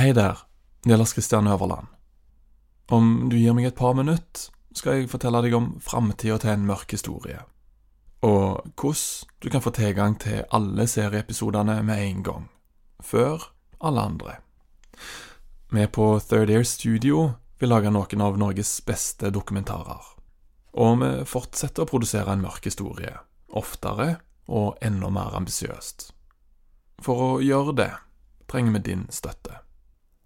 Hej där, det är Lars Christian Øverland. Om du gir meg et par minutter, skal jeg fortelle deg om framtida til en mørk historie. Og hvordan du kan få tilgang til alle serieepisodene med en gang. Før alle andre. Vi på Third Air Studio vil lage noen av Norges beste dokumentarer. Og vi fortsetter å produsere en mørk historie. Oftere og enda mer ambisiøst. For å gjøre det trenger vi din støtte.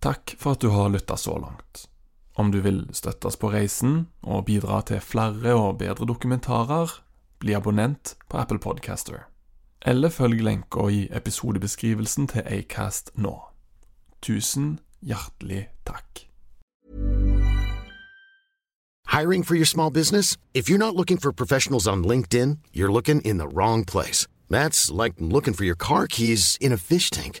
Takk for at du har lytta så langt. Om du vil støtte oss på reisen og bidra til flere og bedre dokumentarer, bli abonnent på Apple Podcaster. Eller følg lenka i episodebeskrivelsen til Acast nå. Tusen hjertelig takk. Hiring for your small business? If you're not looking for professionals on LinkedIn, you're looking in the wrong place. That's like looking for your car keys in a fish tank.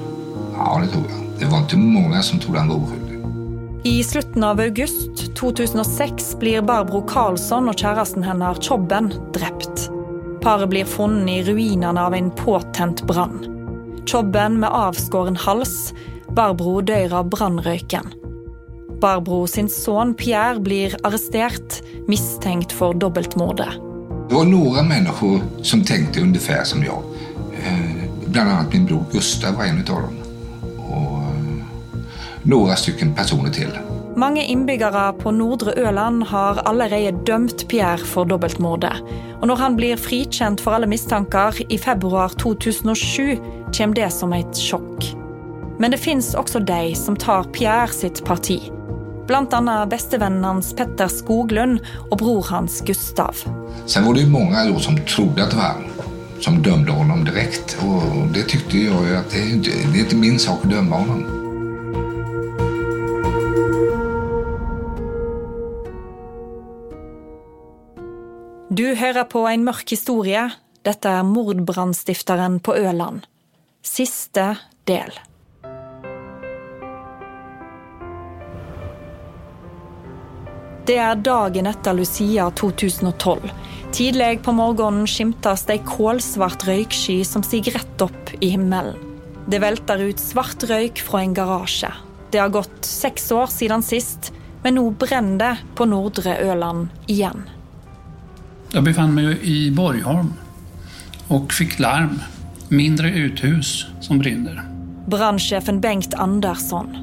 Ja, det tror jag. Det var inte många som trodde han var oskyldig. I slutten av august 2006 blir Barbro Karlsson og kjæresten hennes Chobben drept. Paret blir funnet i ruinene av en påtent brann. Chobben med avskåren hals, Barbro dør av brannrøyken. Barbro sin son Pierre blir arrestert, mistenkt for dobbeltmordet. Det var några människor som tänkte ungefär som jag. Eh, Bland annat min bror Gustav var en av dem. Och eh, några stycken personer till. Mange innbyggere på Nordre Øland har allerede dømt Pierre for dobbeltmordet. Og når han blir frikjent for alle mistanker i februar 2007, kommer det som et sjokk. Men det fins også de som tar Pierre sitt parti. Blant annet bestevennen hans Petter Skoglund og bror hans Gustav. Sen var det ju många då som trodde att det var han som dömde honom direkt. Och det tyckte jag ju att det är, inte, det är inte min sak att döma honom. Du hører på en mørk historie. Dette er mordbrannstifteren på Øland. Siste del. Det er dagen etter Lucia 2012. Tidlig på morgenen skimtes det ei kålsvart røyksky som stiger rett opp i himmelen. Det velter ut svart røyk fra en garasje. Det har gått seks år siden sist, men nå brenner det på Nordre Øland igjen. Jag befann mig i Borgholm och fick larm. Mindre uthus som brinner. Brannsjefen Bengt Andersson.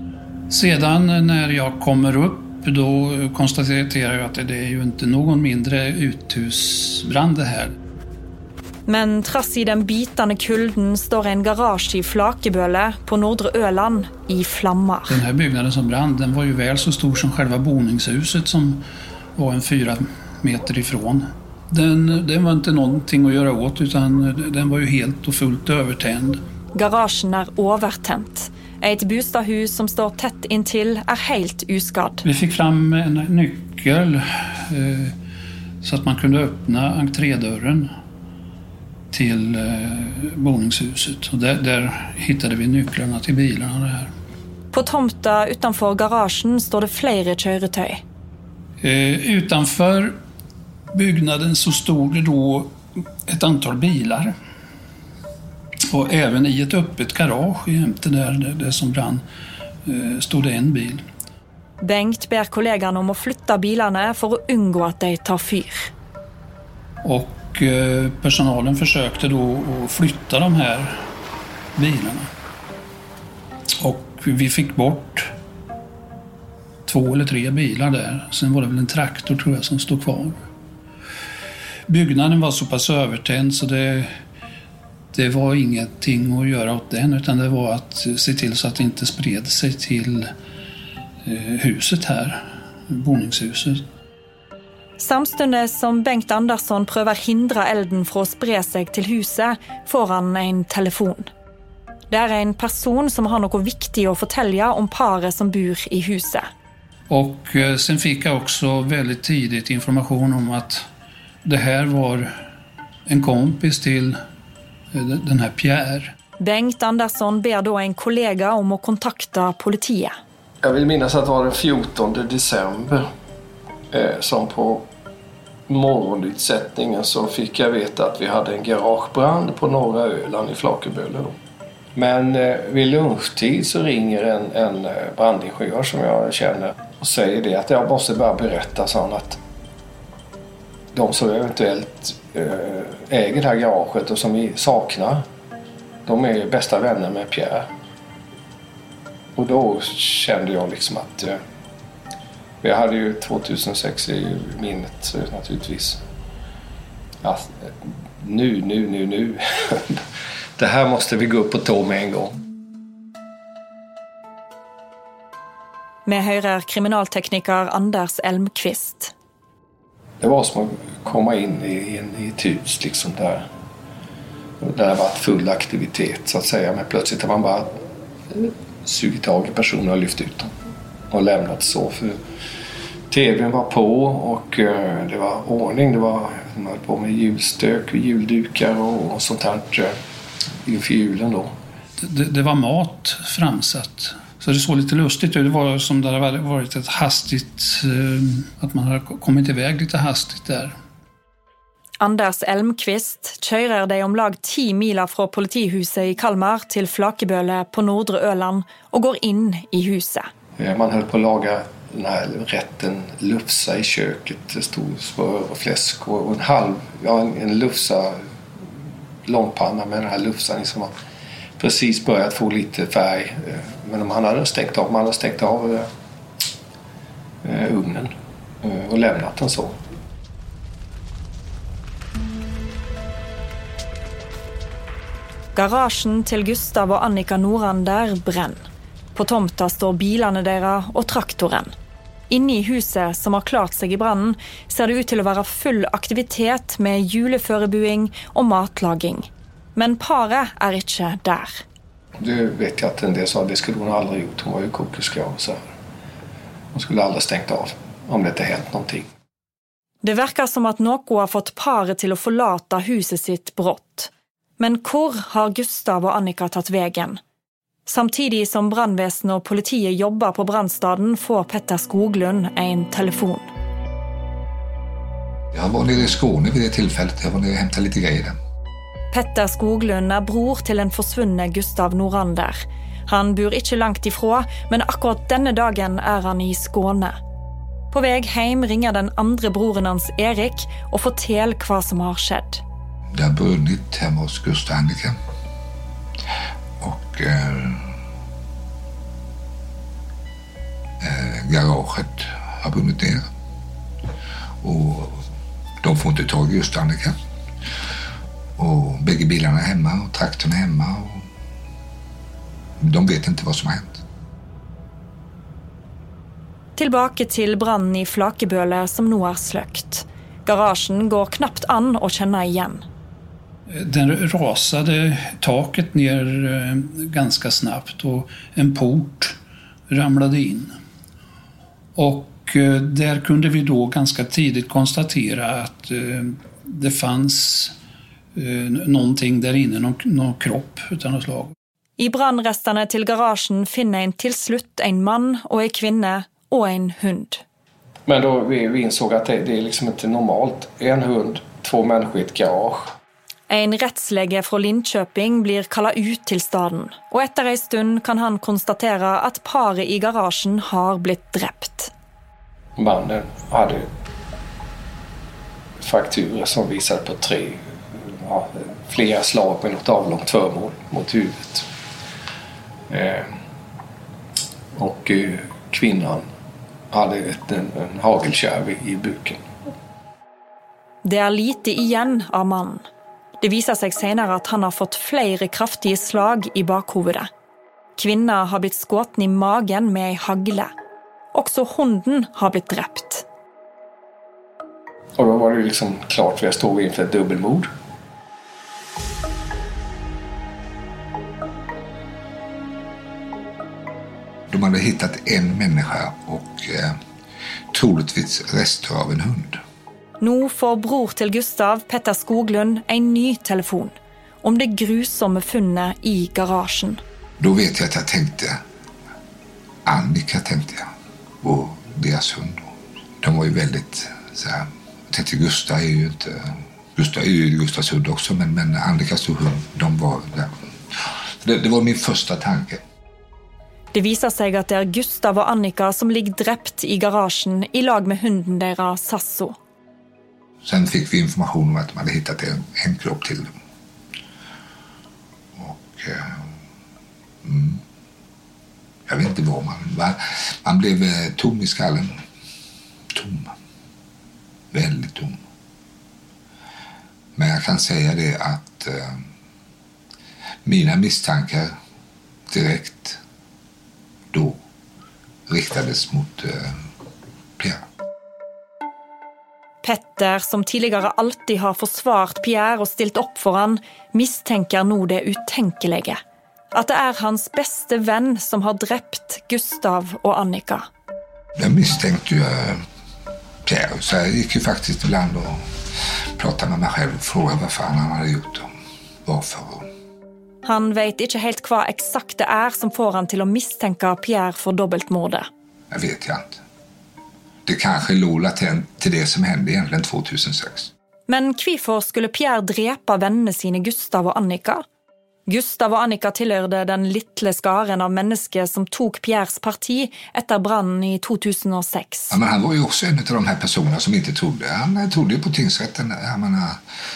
Sedan när jag kommer upp då konstaterar jag att det är ju inte någon mindre uthusbrand det här. Men trass i den bitende kulden står en garasje i Flakebøle på Nordre Øland i flammer. Den här byggnaden som brann den var ju väl så stor som själva boningshuset som var en fyra meter ifrån. Den, den var inte någonting att göra åt utan den var ju helt och fullt övertänd. Garasjen er overtent. Et bostadhus som står tett inntil, er helt uskadd. Vi fick fram en nyckel eh, så att man kunde öppna entrédörren till eh, boningshuset. Och där, där hittade vi nycklarna till bilarna. Det här. På tomta utanför garasjen står det flera kjøretøy. Eh, utanför byggnaden så stod det då ett antal bilar. Och även i ett öppet garage jämte där det, det som brann eh, stod det en bil. Bengt ber kollegaene om å flytte bilene for å unngå at de tar fyr. Och eh, personalen försökte då att flytta de här bilarna. Och vi fick bort två eller tre bilar där. Sen var det väl en traktor tror jag som stod kvar. Byggnaden var så pass övertänd så det, det var ingenting att göra åt den utan det var att se till så att det inte spred sig till eh, huset här, boningshuset. Samtidig som Bengt Andersson prøver hindre elden fra å spre seg til huset, får han en telefon. Det er en person som har noe viktig å fortelle om paret som bor i huset. Och eh, sen fick jag också väldigt tidigt information om att det här var en kompis till den här Pierre. Bengt Andersson ber da en kollega om å kontakte politiet. Jag vill minnas att det var den 14 december eh, som på morgonutsättningen så fick jag veta att vi hade en garagebrand på norra Öland i Flakeböle. Då. Men eh, vid lunchtid så ringer en, en eh, brandingenjör som jag känner och säger det att jag måste bara berätta, sa han, att de som eventuellt eh, Eh, äger det här garaget och som vi saknar, de är bästa vänner med Pierre. Och då kände jag liksom att eh, jag hade ju 2006 i minnet eh, naturligtvis. Att nu, nu, nu, nu. Det här måste vi gå upp på tå med en gång. Vi hører kriminaltekniker Anders Elmqvist. Det var som att komma in i, in i ett hus liksom där. Där det varit full aktivitet så att säga. Men plötsligt har man bara sugit tag i personer och lyft ut dem. Och lämnat så. För TVn var på och eh, det var ordning. Det var, man höll på med julstök, juldukar och, och sånt här eh, inför julen då. Det, det var mat framsatt. Så det såg lite lustigt ut. Det var som det hade varit ett hastigt... eh, Att man hade kommit iväg lite hastigt där. Anders Elmqvist kjører de om lag ti miler fra politihuset i Kalmar til Flakebøle på Nordre Øland og går inn i huset. Man höll på att laga den här rätten lufsa i köket. Det stod smör och fläsk och en halv, ja en, en lufsa långpanna med den här lufsan i som precis börjat få lite färg. Eh, men om han hade stängt av, man hade stängt av eh, eh ugnen eh, och lämnat den så. Garasjen till Gustav och Annika Norander brenner. På tomta står bilarna deras och traktoren. Inne i huset, som har klart sig i brannen, ser det ut till att vara full aktivitet med juleførebuing och matlaging. Men paret er ikke der. Det vet jag att en del sa, det skulle hon aldrig gjort. Hon var ju kokerska och så. Hon skulle aldrig stängt av om det inte hänt någonting. Det virker som at noe har fått paret til å forlate huset sitt brått. Men hvor har Gustav og Annika tatt veien? Samtidig som brannvesenet og politiet jobber på brannstaden, får Petter Skoglund en telefon. Jag var nere i Skåne vid det tillfället. Jag var nere och hämtade lite grejer. Petter Skoglund er bror til den forsvunne Gustav Norander. Han bor ikke langt ifra, men akkurat denne dagen er han i Skåne. På vei hjem ringer den andre broren hans Erik og forteller hva som har skjedd. Det har brunnit hemma hos Gustav och Annika. Och eh, eh garaget har brunnit ner. Och de får inte tag i Gustav Annika. Och bägge bilarna är hemma och traktorn är hemma. Och de vet inte vad som har hänt. Tilbake til brannen i Flakebøle som nå er sløkt. Garasjen går knapt an å kjenne igjen. Den rasade taket ner eh, ganska snabbt och en port ramlade in. Och eh, där kunde vi då ganska tidigt konstatera att eh, det fanns eh, någonting där inne, någon, någon kropp utav något slag. I brannrestene til garasjen finner en til slutt en mann og en kvinne og en hund. Men då vi, vi insåg att det, det är liksom inte normalt. En hund, två människor i ett garage. En rettslege fra Linköping blir kalla ut til staden, og etter ei stund kan han konstatere at paret i garasjen har blitt drept. Mannen hade fakturer som visade på tre, ja, flera slag med något avlångt föremål mot huvudet. Eh, och eh, kvinnan hade ett, en, en hagelkärv i, i buken. Det er lite igjen av mannen. Det viser seg senere at han har fått flere kraftige slag i bakhovedet. Kvinna har blitt skutt i magen med ei hagle. Også hunden har blitt drept. Och då var det liksom klart, vi stod inför ett dubbelmord. De hade hittat en människa och eh, troligtvis rester av en hund. Nå får bror til Gustav, Petter Skoglund, en ny telefon om det grusomme funnet i garasjen. Då vet jag att jag tänkte Annika tänkte jag och deras hund. De var ju väldigt så här, jag tänkte Gustav är ju inte Gustav är ju Gustavs hund också men, men Annikas hund, de var där. Det, det var min första tanke. Det viser seg at det er Gustav og Annika som ligger drept i garasjen i lag med hunden deres Sasso. Sen fick vi information om att de hade hittat en, en kropp till. Och... Eh, mm, jag vet inte vad man... Man, man blev eh, tom i skallen. Tom. Väldigt tom. Men jag kan säga det att eh, mina misstankar direkt då riktades mot eh, Pierre. Petter, som tidligere alltid har forsvart Pierre og stilt opp for han, mistenker nå det utenkelige. At det er hans beste venn som har drept Gustav og Annika. Jag misstänkte ju eh, Pierre så jag gick ju faktiskt ibland och pratade med mig själv och frågade vad fan han hade gjort och varför. Och Han vet ikke helt hva eksakt det er som får han til å mistenke Pierre for dobbeltmordet. Jag vet jag inte. Det kanske låg latent till det som hände egentligen 2006. Men hvorfor skulle Pierre drepe vennene sine Gustav og Annika? Gustav og Annika tilhørte den lille skaren av mennesker som tok Pierres parti etter brannen i 2006. Ja, men han var jo också en av de här personerna som inte trodde. Han eh, trodde på tingsrätten. Menar,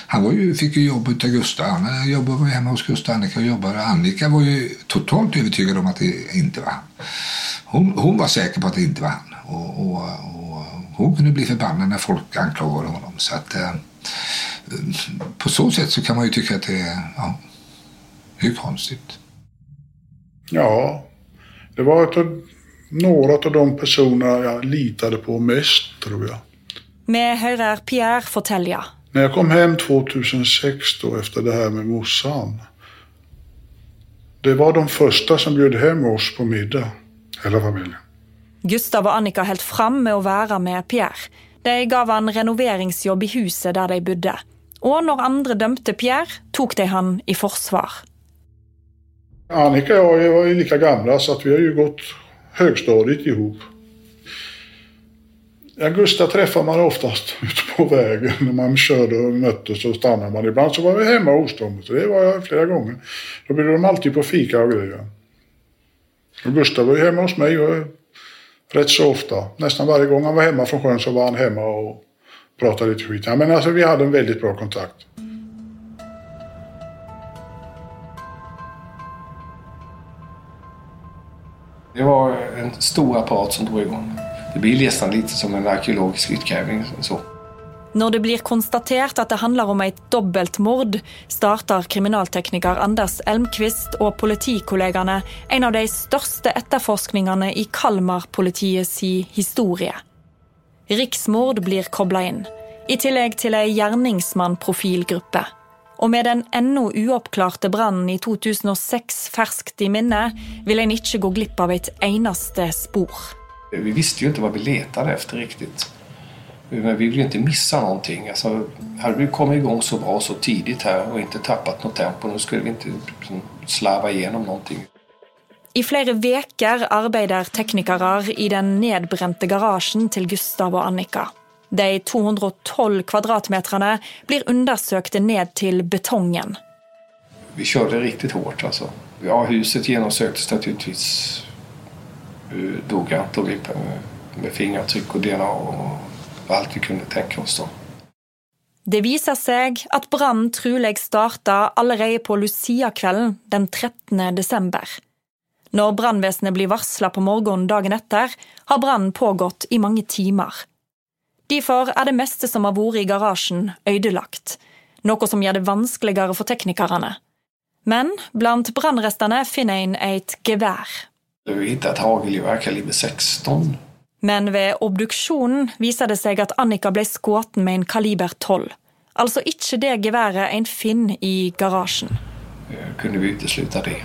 han var ju, fick ju jobb utav Gustav. Han eh, jobbade var hemma hos Gustav Annika och jobbade. Annika var ju totalt övertygad om att det inte var han. Hon, hon var säker på att det inte var han. Och, och, och hon kunde bli förbannad när folk anklagade honom. Så att, eh, på så sätt så kan man ju tycka att det är, ja, det är konstigt. Ja, det var ett några av de personer jag litade på mest, tror jag. Vi hører Pierre fortelle. När jag kom hem 2006 då, efter det här med morsan. Det var de första som bjöd hem oss på middag, hela familjen. Gustav og Annika holdt fram med å være med Pierre. De gav han renoveringsjobb i huset der de bodde. Og når andre dømte Pierre, tok de han i forsvar. Annika och jag var ju lika gamla så att vi har ju gått högstadiet ihop. Ja, Gustav träffar man oftast ute på vägen när man körde och möttes och stannade man. Ibland så var vi hemma hos dem. Så det var jag flera gånger. Då bjöd de alltid på fika och grejer. Och Gustav var ju hemma hos mig och rätt så ofta. Nästan varje gång han var hemma från sjön så var han hemma och pratade lite skit. Ja, men alltså vi hade en väldigt bra kontakt. Det var en stor apparat som drog igång. Det blir nästan lite som en arkeologisk utgrävning. Så. Det blir konstaterat att det handlar om et dobbeltmord, startar kriminaltekniker Anders Elmqvist och politikollegene en av de största etterforskningene i Kalmar-politiets historia. Riksmord blir kobla in, i tillegg till ei gjerningsmannprofilgruppe. Og med den ennå uoppklarte brannen i 2006 ferskt i minne, vil en ikke gå glipp av et eneste spor. Vi visste ju inte vad vi letade efter riktigt. Men vi ville inte missa någonting. Alltså, hade vi kommit igång så bra så tidigt här och inte tappat något tempo, då skulle vi inte liksom slarva igenom någonting. I flere veker arbeider teknikere i den nedbrente garasjen til Gustav og Annika. De 212 kvadratmeterne blir undersøkte ned til betongen. Vi körde riktigt hårt alltså. Ja, huset genomsöktes naturligtvis eh, noggrant och vi, med fingeravtryck och DNA och allt vi kunde tänka oss. Då. Det viser seg at brannen trolig starta allerede på Lucia-kvelden den 13. desember. Når brannvesenet blir varsla på morgenen dagen etter, har brannen pågått i mange timer. Derfor er det meste som har vært i garasjen, ødelagt, noe som gjør det vanskeligere for teknikerne. Men blant brannrestene finner en et gevær. Vi hittat hagelgevär kaliber 16. Men ved obduksjonen viser det seg at Annika ble skutt med en kaliber 12. Altså ikke det geværet en finner i garasjen. Eh, Kunde vi utesluta det?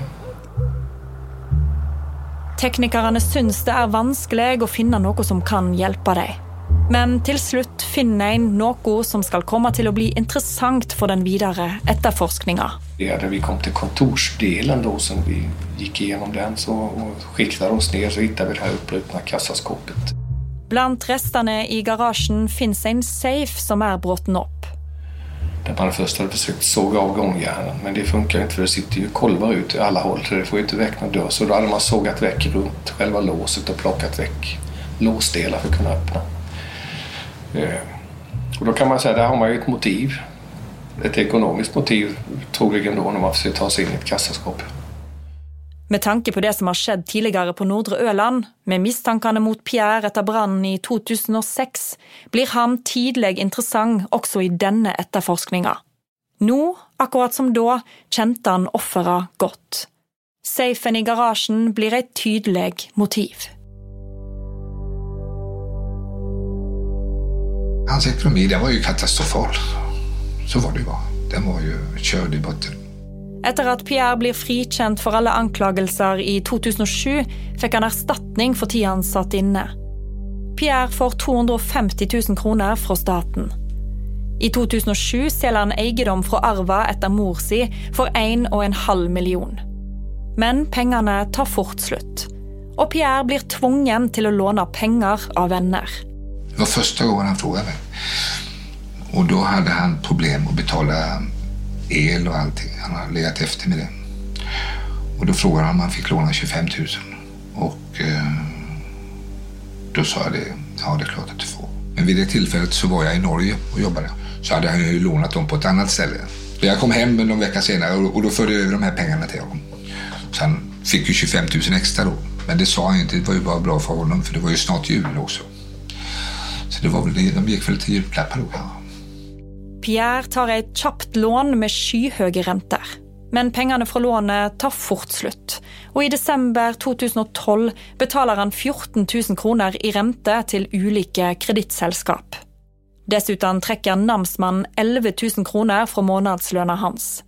Teknikerne syns det er vanskelig å finne noe som kan hjelpe dem. Men til slutt finner en noe som skal komme til å bli interessant for den videre etterforskninga. Ja, när vi kom till kontorsdelen då, som vi gick igenom den så, och skiktade oss ner så hittade vi det här uppbrutna kassaskåpet. Blant restene i garasjen fins en safe som er brutt opp. Där man först hade försökt såga av gångjärnen men det funkar inte för det sitter ju kolvar ut i alla håll så det får ju inte väck någon dörr. Så då hade man sågat väck runt själva låset och plockat väck låsdelar för att kunna öppna. Eh, och då kan man säga, där har man ju ett motiv. Ett ekonomiskt motiv troligen då när man försöker ta sig in i ett kassaskåp. Med tanke på det som har skett tidigare på Nordre Öland med misstankarna mot Pierre etter brannen i 2006, blir han tidlig interessant også i denne etterforskninga. Nå, akkurat som da, kjente han offera godt. Safen i garasjen blir et tydelig motiv. Hans ekonomi den var ju katastrofal. Så var det ju bara. Den var ju körd i botten. Etter at Pierre blir frikjent for alle anklagelser i 2007, fikk han erstatning for tida han satt inne. Pierre får 250 000 kroner fra staten. I 2007 selger han eiendom fra arva etter mor si for 1,5 million. Men pengene tar fort slutt. Og Pierre blir tvungen til å låne penger av venner. Det var första gången han frågade mig. Och då hade han problem att betala el och allting. Han hade legat efter med det. Och då frågade han om han fick låna 25 000. Och eh, då sa jag det, ja det är klart att du får. Men vid det tillfället så var jag i Norge och jobbade. Så hade han ju lånat dem på ett annat ställe. Så jag kom hem någon vecka senare och, och då förde jag över de här pengarna till honom. Så han fick ju 25 000 extra då. Men det sa han inte, det var ju bara bra för honom för det var ju snart jul också. Så det var väl det, de gick väl till julklappar då. Ja. Pierre tar ett kjapt lån med skyhöga räntor. Men pengarna från lånet tar fort slut. Och i december 2012 betalar han 14 000 kronor i ränta till olika kreditsällskap. Dessutom trekker namsmannen 11 000 kronor från månadslönen hans.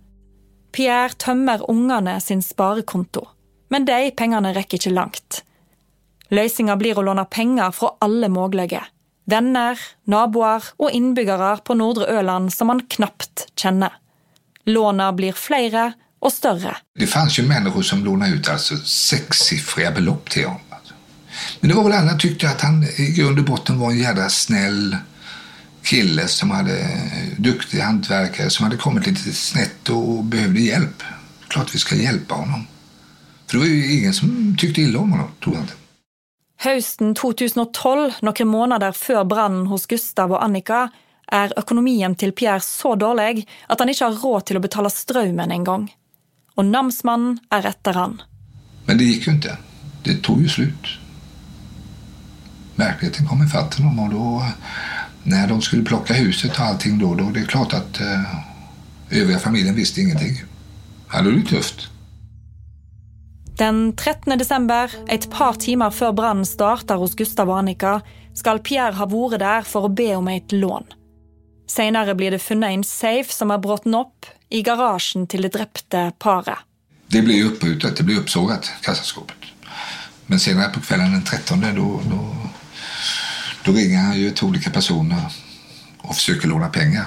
Pierre tömmer ungene sin sparekonto, men de pengarna räcker inte långt. Løsninga blir å låne pengar från alla möjliga. Venner, naboer og innbyggere på Nordre Øland som han knapt kjenner. Låna blir flere og større. Det fanns ju människor som lånade ut alltså sexsiffriga belopp till honom. Alltså. Men det var väl alla tyckte att han i grund och botten var en jävla snäll kille som hade eh, duktig hantverkare som hade kommit lite snett och behövde hjälp. Klart vi ska hjälpa honom. För det var ju ingen som tyckte illa om honom, tror jag inte. Høsten 2012, noen måneder før brannen hos Gustav og Annika, er økonomien til Pierre så dårlig at han ikke har råd til å betale strømmen engang. Og namsmannen er etter han. Men det gick ju inte. Det tog ju slut. Verkligheten kom ifatt honom och då när de skulle plocka huset och allting då, då det är klart att eh, övriga familjen visste ingenting. Hade det tufft. Den 13. desember, et par timer før brannen starter hos Gustav og Annika, skal Pierre ha vært der for å be om et lån. Senere blir det funnet en safe som er brutit opp i garasjen til det drepte paret. Det blir uppbrutet, det blir uppsågat, kassaskåpet. Men senare på kvällen den 13 då, då, då ringer han ju till olika personer och försöker låna pengar.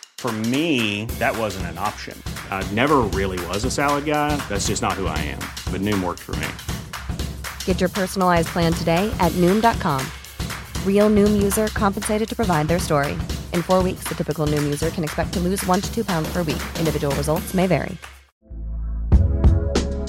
For me, that wasn't an option. I never really was a salad guy. That's just not who I am. But Noom worked for me. Get your personalized plan today at Noom.com. Real Noom user compensated to provide their story. In four weeks, the typical Noom user can expect to lose one to two pounds per week. Individual results may vary.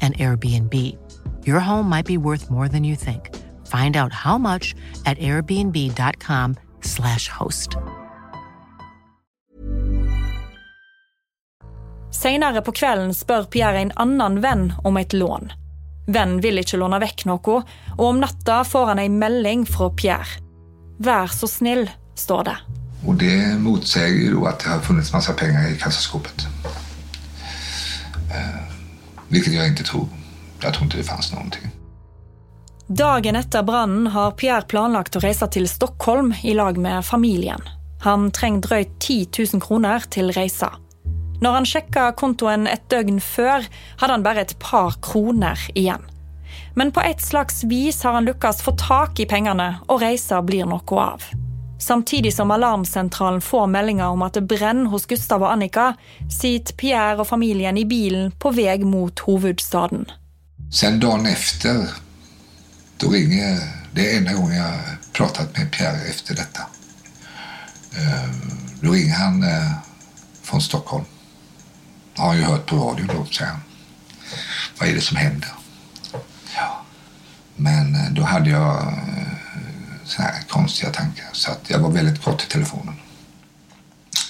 an Airbnb. Your home might be worth more than you think. Find out how much at airbnb.com/slash host. Senere på kvelden spør Pierre en annen venn om et lån. Vennen vil ikke låne vekk noe, og om natta får han en melding fra Pierre. Vær så snill, står det. Och det motsäger ju då att det har funnits massa pengar i kassaskåpet. Eh, vilket jag inte tror. Jag tror inte det fanns någonting. Dagen efter branden har Pierre planlagt att resa till Stockholm i lag med familjen. Han trenger drøyt 10 000 kroner till reisa. När han sjekka kontoen ett døgn før, hade han bara ett par kronor igen. Men på ett slags vis har han lyckats få tak i pengarna och reisa blir noe av. Samtidig som alarmsentralen får meldinger om at det brenner hos Gustav og Annika, sitter Pierre og familien i bilen på vei mot hovedstaden. Sen dagen efter, då ringer, det är enda gången jag pratat med Pierre efter detta. Ehm, då ringer han eh, från Stockholm. Har han ju hört på radio då, säger han. Vad är det som händer? Ja. Men eh, då hade jag eh, så här konstiga tankar. Så att jag var väldigt kort i telefonen.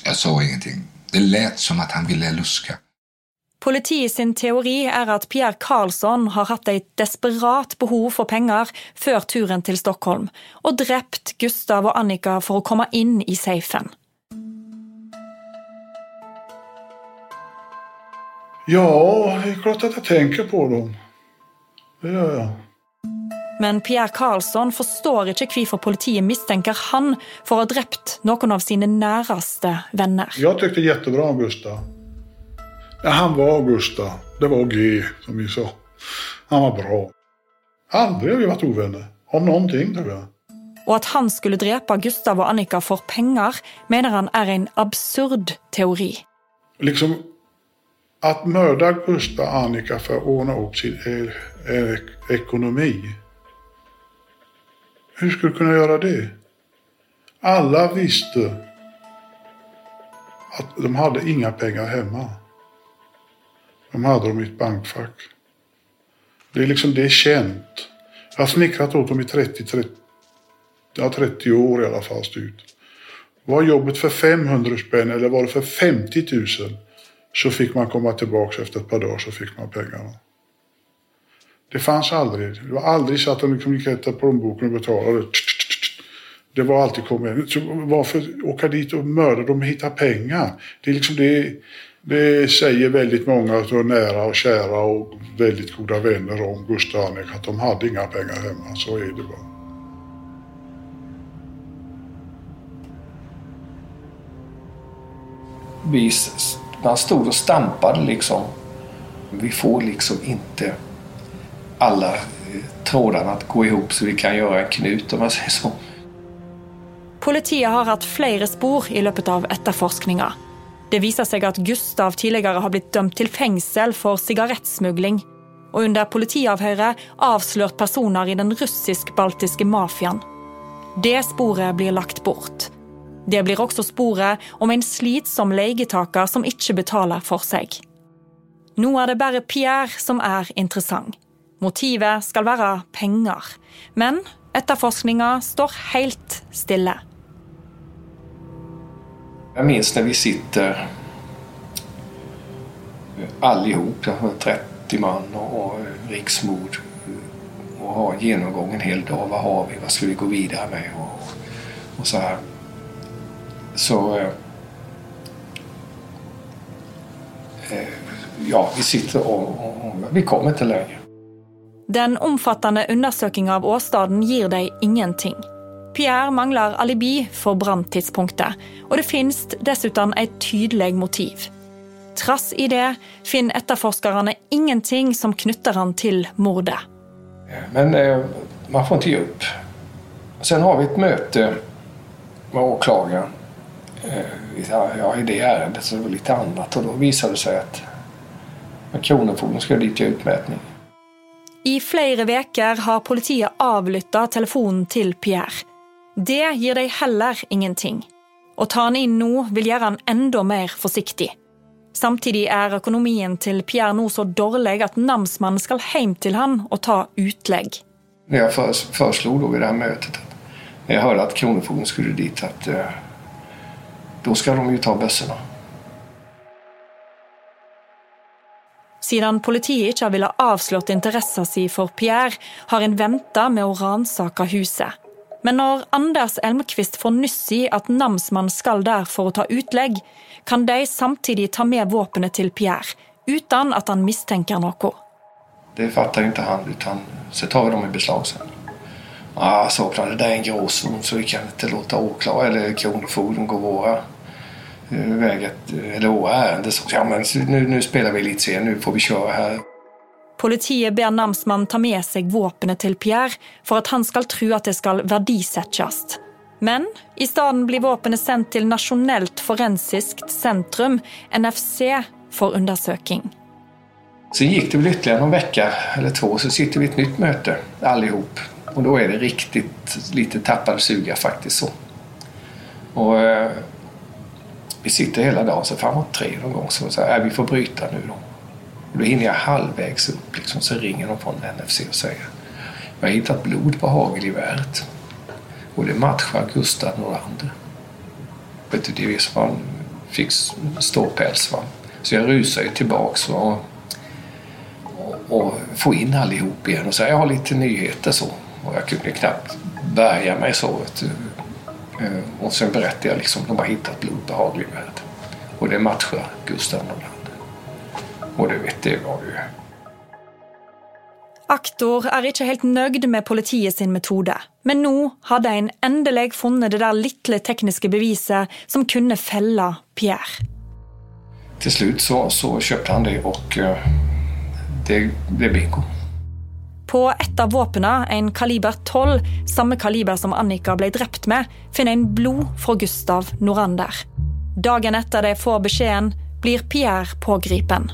Jag sa ingenting. Det lät som att han ville luska. Politiet sin teori er at Pierre Karlsson har hatt et desperat behov for penger før turen til Stockholm, og drept Gustav og Annika for å komme inn i safen. Ja, det är klart att jag tänker på dem. Det gör jag. Men Pierre Karlsson forstår ikke hvorfor politiet mistenker han for å ha drept noen av sine næreste venner. Jag tyckte jättebra om Gustav. Ja, han var Gustav. Det var G, som vi sa. Han var bra. Aldrig har vi varit ovänner. Om någonting, tror jag. Og at han skulle drepe Gustav og Annika for penger, mener han er en absurd teori. Liksom att mörda Gustav och Annika för att ordna upp sin e- e- ekonomi. Hur skulle du kunna göra det? Alla visste att de hade inga pengar hemma. De hade dem i ett bankfack. Det är liksom, det är känt. Jag har snickrat åt dem i 30, 30, ja, 30 år i alla fall styrt. Var jobbet för 500 spänn eller var det för 50 000 så fick man komma tillbaka efter ett par dagar så fick man pengarna. Det fanns aldrig. Det var aldrig så att de liksom gick efter plånboken och betalade. Det var alltid kom igen. Så varför åka dit och mörda dem och hitta pengar? Det, är liksom det, det säger väldigt många av nära och kära och väldigt goda vänner om Gustav Annik att de hade inga pengar hemma. Så är det bara. Vi, man stod och stampade liksom. Vi får liksom inte alla trådarna att gå ihop så vi kan göra en knut om man säger så. Politiet har hatt flere spor i løpet av etterforskninga. Det viser seg at Gustav tidligere har blitt dømt til fengsel for sigarettsmugling, og under politiavhøret avslørt personer i den russisk-baltiske mafiaen. Det sporet blir lagt bort. Det blir også sporet om en slitsom leietaker som ikke betaler for seg. Nå er det bare Pierre som er interessant. Motivet skal være penger. Men etterforskninga står helt stille. Jag minns när vi sitter eh, allihop, 30 man och riksmord eh, och har genomgång en hel dag. Vad har vi? Vad ska vi gå vidare med? Och, och så här. Så... Eh, eh ja, vi sitter och, och, och vi kommer inte längre. Den omfattande undersøkinga av Åstaden gir dig ingenting. Pierre mangler alibi for branntidspunktet, og det finnes dessuten et tydelig motiv. Trass i det finner etterforskerne ingenting som knytter han til mordet. Men eh, man får inte ge upp. Sen har vi ett möte med åklagaren eh, ja, i det ärendet, så det var lite annat. Och då visade det sig att Kronofogden skulle dit göra utmätning. I flere veker har politiet avlytta telefonen til Pierre. Det gir dig heller ingenting. Å ta han inn nå vil gjøre han enda mer forsiktig. Samtidig er økonomien til Pierre nå så dårlig at namsmannen skal hjem til han og ta utlegg. Jag föreslog då vid det här mötet, när jag hörde att Kronofogden skulle dit, att eh, då ska de ju ta bössorna. Siden politiet ikke har velat avslått interessen sin for Pierre, har en venta med å ransake huset. Men når Anders Elmqvist får nyss i at namsmannen skal der for å ta utlegg, kan de samtidig ta med våpenet til Pierre, uten at han mistenker noe. Det fattar inte han, utan så tar vi dem i beslag sen. Ah, så det där är en gråzon så vi kan inte låta åklagare eller Kronofogden gå våra eh, väget, eller. Så, ja, men nu, nu spelar vi lite sen, nu får vi köra här. Politiet ber namsmannen ta med seg våpenet til Pierre for at han skal tro at det skal verdisettes. Men i stedet blir våpenet sendt til Nasjonelt forensisk sentrum, NFC, for undersøking. Sen gick det väl ytterligare någon vecka eller två så sitter vi i ett nytt möte allihop. Och då är det riktigt lite tappade suga faktiskt så. Och eh, vi sitter hela dagen så framåt tre någon gång så, säger här, äh, vi får bryta nu då. Och då hinner jag halvvägs upp liksom, så ringer de från NFC och säger jag har hittat blod på hagelgeväret. Och det matchar Gustav Norlander. Vet du, det är som han fick ståpäls. Va? Så jag rusar ju tillbaks och, och, och får in allihop igen och säger jag har lite nyheter så. Och jag kunde knappt bärga mig så. Vet du. Eh, Och sen berättade jag liksom de har hittat blod på hagelgeväret. Och det matchar Gustav Norlander. Och det vet det var ju... Aktor er ikke helt nøyd med politiet sin metode, men nå hadde en endelig funnet det der lille tekniske beviset som kunne felle Pierre. Till slut så, så köpte han det och eh, det blev bingo. På ett av våpnene, en kaliber 12, samme kaliber som Annika ble drept med, finner en blod fra Gustav Norander. Dagen etter de får beskjeden, blir Pierre pågripen.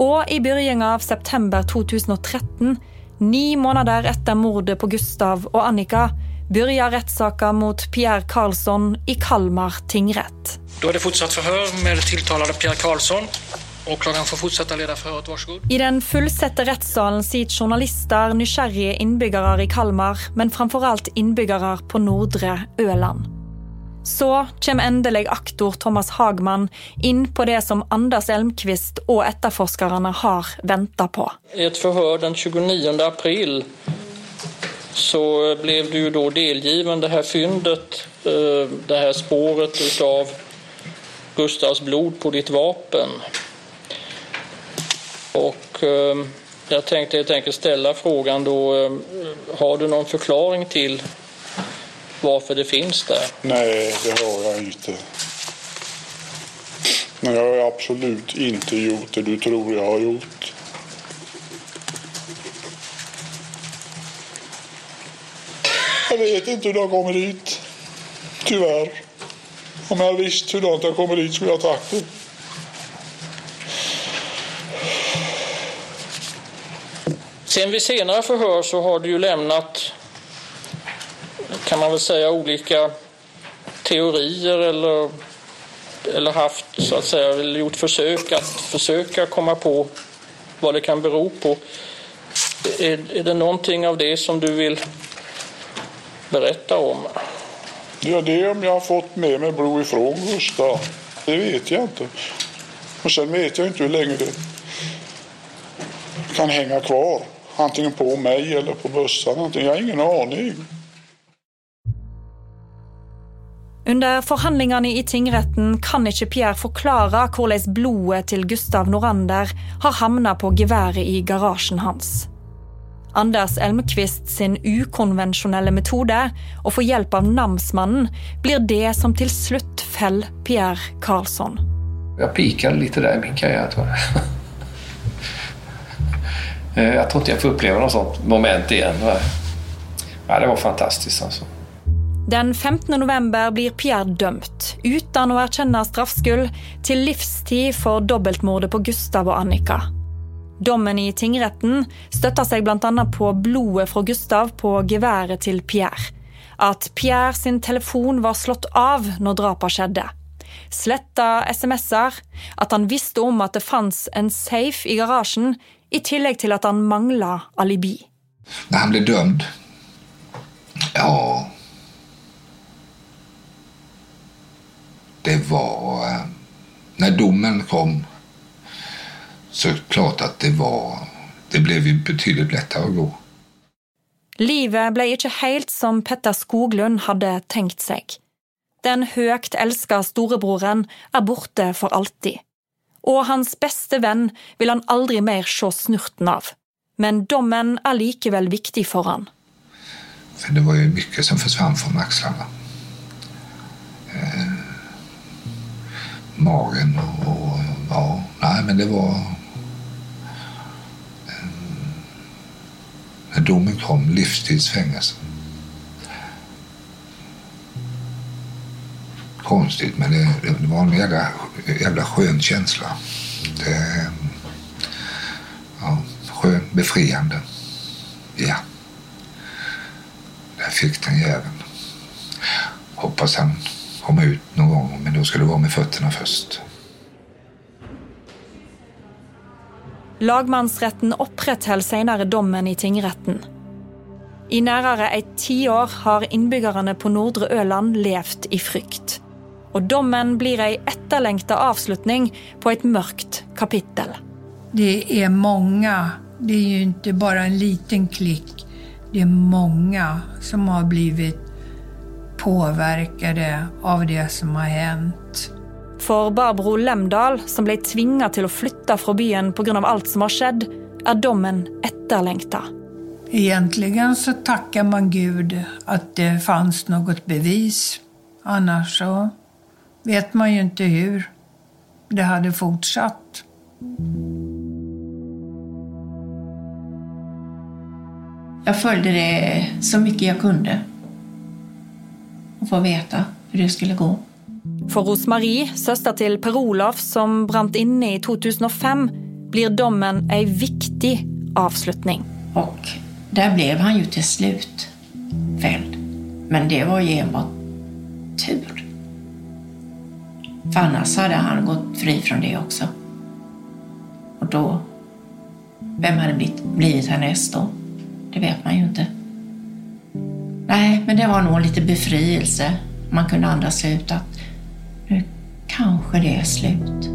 Og i begynnelsen av september 2013, ni måneder etter mordet på Gustav og Annika, begynner rettssaken mot Pierre Karlsson i Kalmar tingrett. Då är det fortsatt förhör med tilltalade Pierre Karlsson. Åklagaren får fortsätta leda förhøret, varsågod. I den fullsatte rettssalen sitter journalister, nysgjerrige innbyggere i Kalmar, men framfor alt innbyggere på nordre Øland. Så kommer endelig aktor Thomas Hagman inn på det som Anders Elmqvist og etterforskerne har venta på. I ett förhör den 29 april så blev du då delgiven det här fyndet, eh, det här spåret utav Gustavs blod på ditt vapen. Och eh, jag tänkte helt enkelt ställa frågan då, eh, har du någon förklaring till varför det finns där? Nej, det har jag inte. Men jag har absolut inte gjort det du tror jag har gjort. Jag vet inte hur de kommer dit. Tyvärr. Om jag visste hur de kommer dit skulle jag ha tagit det. Sen vid senare förhör så har du ju lämnat, kan man väl säga, olika teorier eller, eller haft, så att säga, eller gjort försök att försöka komma på vad det kan bero på. Är, är det någonting av det som du vill berätta om? Ja, det är om jag har fått med mig blod ifrån Gustav. Det vet jag inte. Och sen vet jag inte hur länge det kan hänga kvar. Antingen på mig eller på bössan. Jag har ingen aning. Under forhandlingene i tingretten kan ikke Pierre forklare hvordan blodet til Gustav Norander har havnet på geværet i garasjen hans. Anders Elmqvist sin ukonvensjonelle metode, å få hjelp av namsmannen, blir det som till slut fäller Pierre Karlsson. Jag pikade lite där i min karriär tror jag. Eh, jag tror inte jag får uppleva något sånt moment igen. Ja, det var fantastiskt alltså. Den 15. november blir Pierre dömd, utan att erkänna straffskuld, till livstid för dobbeltmordet på Gustav och Annika. Dommen i tingsrätten stöttar sig bland annat på blodet från Gustav på geväret till Pierre. att Pierre sin telefon var slått av när drapet skedde. Sletta sms, att han visste om att det fanns en safe i garagen i tillegg til at han mangla alibi. När han blev dömd, ja... Det var... eh, När domen kom så är det klart att det var... Det blev ju betydligt lättare att gå. Livet ble ikke helt som Petter Skoglund hadde tenkt seg. Den høyt elska storebroren er borte for alltid. Og hans beste venn vil han aldri mer se snurten av. Men dommen er likevel viktig for han. För det var ju mycket som försvann från axlarna. Eh, magen och, och... Ja, nej men det var... Eh, när domen kom, livstidsfängelse. Konstigt, men det, det var en jävla, jävla skön känsla. Det, ja, skön, befriande. Ja. Där fick den jäveln. Hoppas han kommer ut någon gång, men då ska det vara med fötterna först. Lagmannsretten opprettholder senere dommen i tingretten. I nærmere tio tiår har innbyggerne på Nordre Øland levd i frykt. Og dommen blir ei etterlengta avslutning på ett mörkt kapitel. Det är många, det är ju inte bara en liten klick. Det är många som har blivit påverkade av det som har hänt. For Barbro Lemdal, som ble tvinga til å flytte fra byen pga. alt som har skjedd, er dommen etterlengta. Egentligen så tackar man Gud att det fanns något bevis. Annars så vet man ju inte hur det hade fortsatt. Jag följde det så mycket jag kunde. Och få veta hur det skulle gå. For Rosmarie, søster til Per Olaf som brant inne i 2005, blir dommen ei viktig avslutning. Och där blev han ju till slut fälld. Men det var ju enbart tur. För annars hade han gått fri från det också. Och då, vem hade blivit, blivit härnäst då? Det vet man ju inte. Nej, men det var nog lite befrielse. Man kunde andas ut att nu kanske det är slut.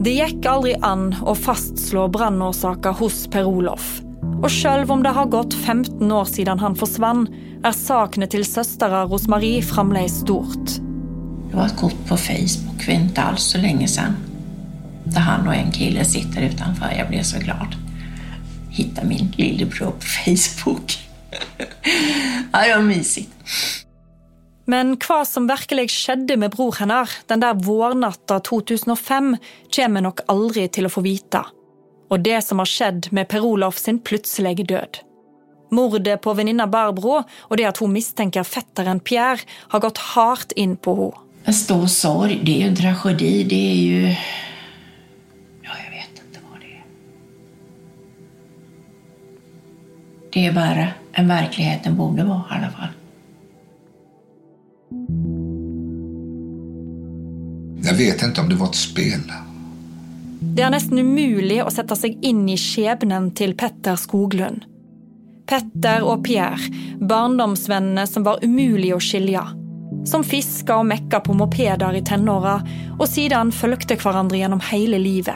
Det gick aldrig an att fastslå brandorsaken hos Per-Olof. Och själv om det har gått 15 år sedan han försvann är saknet till söstera Rosmarie framledes stort. Det var ett kort på Facebook för inte alls så länge sedan. Där han och en kille sitter utanför. Jag blev så glad. Hitta min lillebror på Facebook. ja, det var mysigt. Men vad som verkligen skedde med bror hennes den där vårnatta 2005 kommer nog aldrig till att få veta. Och det som har skett med Per-Olof sin plötsliga död. Mordet på väninna Barbro och det att hon misstänker fettaren Pierre har gått hårt in på henne. En stor sorg, det är ju en tragedi, det är ju... Ja, jag vet inte vad det är. Det är värre än verkligheten borde vara i alla fall. Jag vet inte om det var ett spel. Det är nästan omöjligt att sätta sig in i skebnen till Petter Skoglund. Petter och Pierre, barndomsvänner som var umuliga att skilja. Som fiska och mecka på mopeder i tenåra och sedan följde varandra genom hela livet.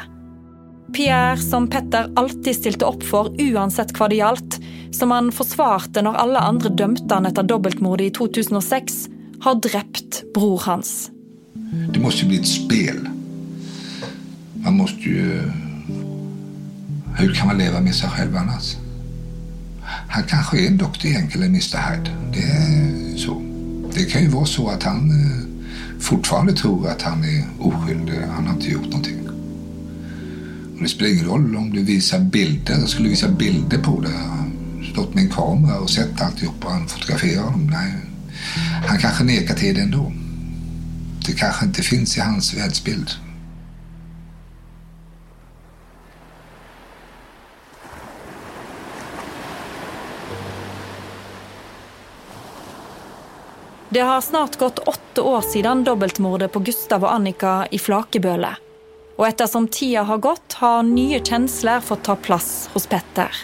Pierre, som Petter alltid stilte upp för oavsett vad det gjaldt, som han försvarte när alla andra dömde han efter dubbeltmordet i 2006, har drept bror hans. Det måste ju bli ett spel. Man måste ju... Hur kan man leva med sig själv annars? Han kanske är en Dr. Jekyll eller Mr. Hyde. Det är så. Det kan ju vara så att han eh, fortfarande tror att han är oskyldig. Han har inte gjort någonting. Och det spelar ingen roll om du visar bilder. Jag skulle visa bilder på det. Stått med en kamera och sett alltihop och han fotograferar honom. Nej. Han kanske nekar till det ändå. Det kanske inte finns i hans världsbild. Det har snart gått åtta år sedan dubbelmordet på Gustav och Annika i Flakeböle. Och eftersom tiden har gått har nya känslor fått ta plats hos Petter.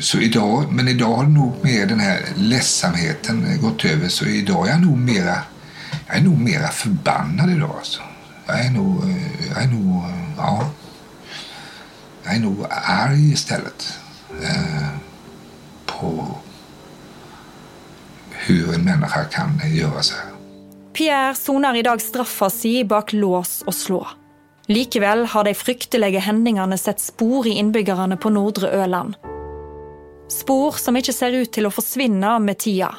Så idag, men idag har nog mer den här ledsamheten gått över. Så idag är jag nog mera, jag är nog mera förbannad idag. Alltså. Jag är nog, jag är nog, ja. Jag är nog arg istället. Eh, på hur en människa kan göra så här. Pierre sonar i dag straffa si bak lås och slå. Likevel har de fryktelige hendingene sett spor i innbyggerne på Nordre Øland. Spor som inte ser ut till att försvinna med tida.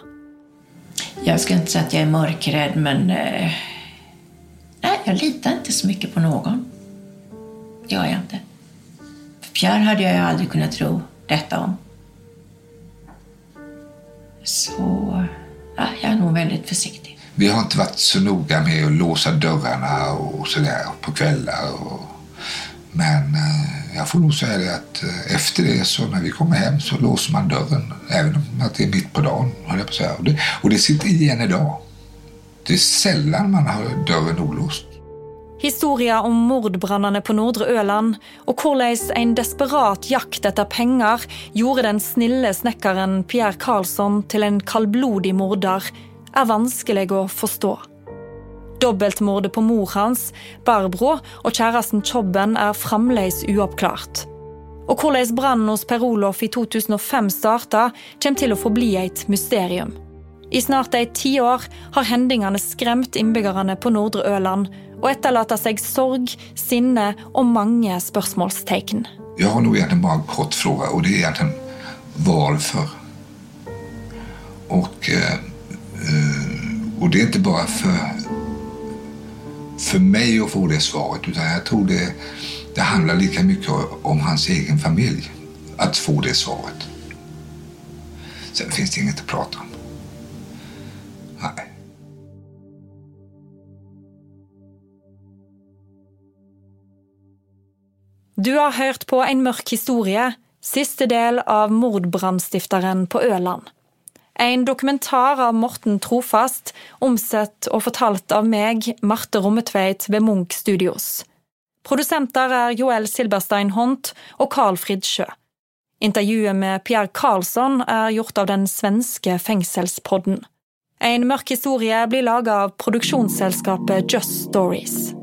Jag ska inte säga att jag är mörkrädd, men... Eh, nej, jag litar inte så mycket på någon. Det gör jag inte. För Pierre hade jag aldrig kunnat tro detta om. Så ja, jag är nog väldigt försiktig. Vi har inte varit så noga med att låsa dörrarna och sådär på kvällar. Och, men eh, jag får nog säga det att eh, efter det så när vi kommer hem så låser man dörren. Även om det är mitt på dagen, höll jag på att säga. Och det, och det sitter i än idag. Det är sällan man har dörren olåst. Historia om mordbrannene på Nordre Øland och hvordan en desperat jakt efter pengar gjorde den snille snekkeren Pierre Karlsson till en kaldblodig morder, är vanskelig att förstå. Dobbeltmordet på mor hans, Barbro, och kjæresten Chobben är fremdeles uoppklart. Och hvordan brannen hos Per-Olof i 2005 starta, kommer till att förbli ett mysterium. I snart ett tiår har hendingene skrämt innbyggerne på Nordre Øland och etterlater sig sorg, sinne och många spørsmålstegn. Jag har nog egentligen bara en kort fråga och det är egentligen varför. Och, eh, eh, och det är inte bara för, för mig att få det svaret utan jag tror det, det handlar lika mycket om hans egen familj att få det svaret. Sen finns det inget att prata om. Du har hört på En mörk historia, sista del av Mordbrandstiftaren på Öland. En dokumentar av Morten Trofast, omsett och fortalt av mig, Marte Rommetveit ved Munch Studios. Producenter är Joel Silberstein Hont och Carl Fridsjö. Intervjuet med Pierre Karlsson är gjort av den svenske Fengselspodden. En mörk historia blir laga av produktionsselskapet Just Stories.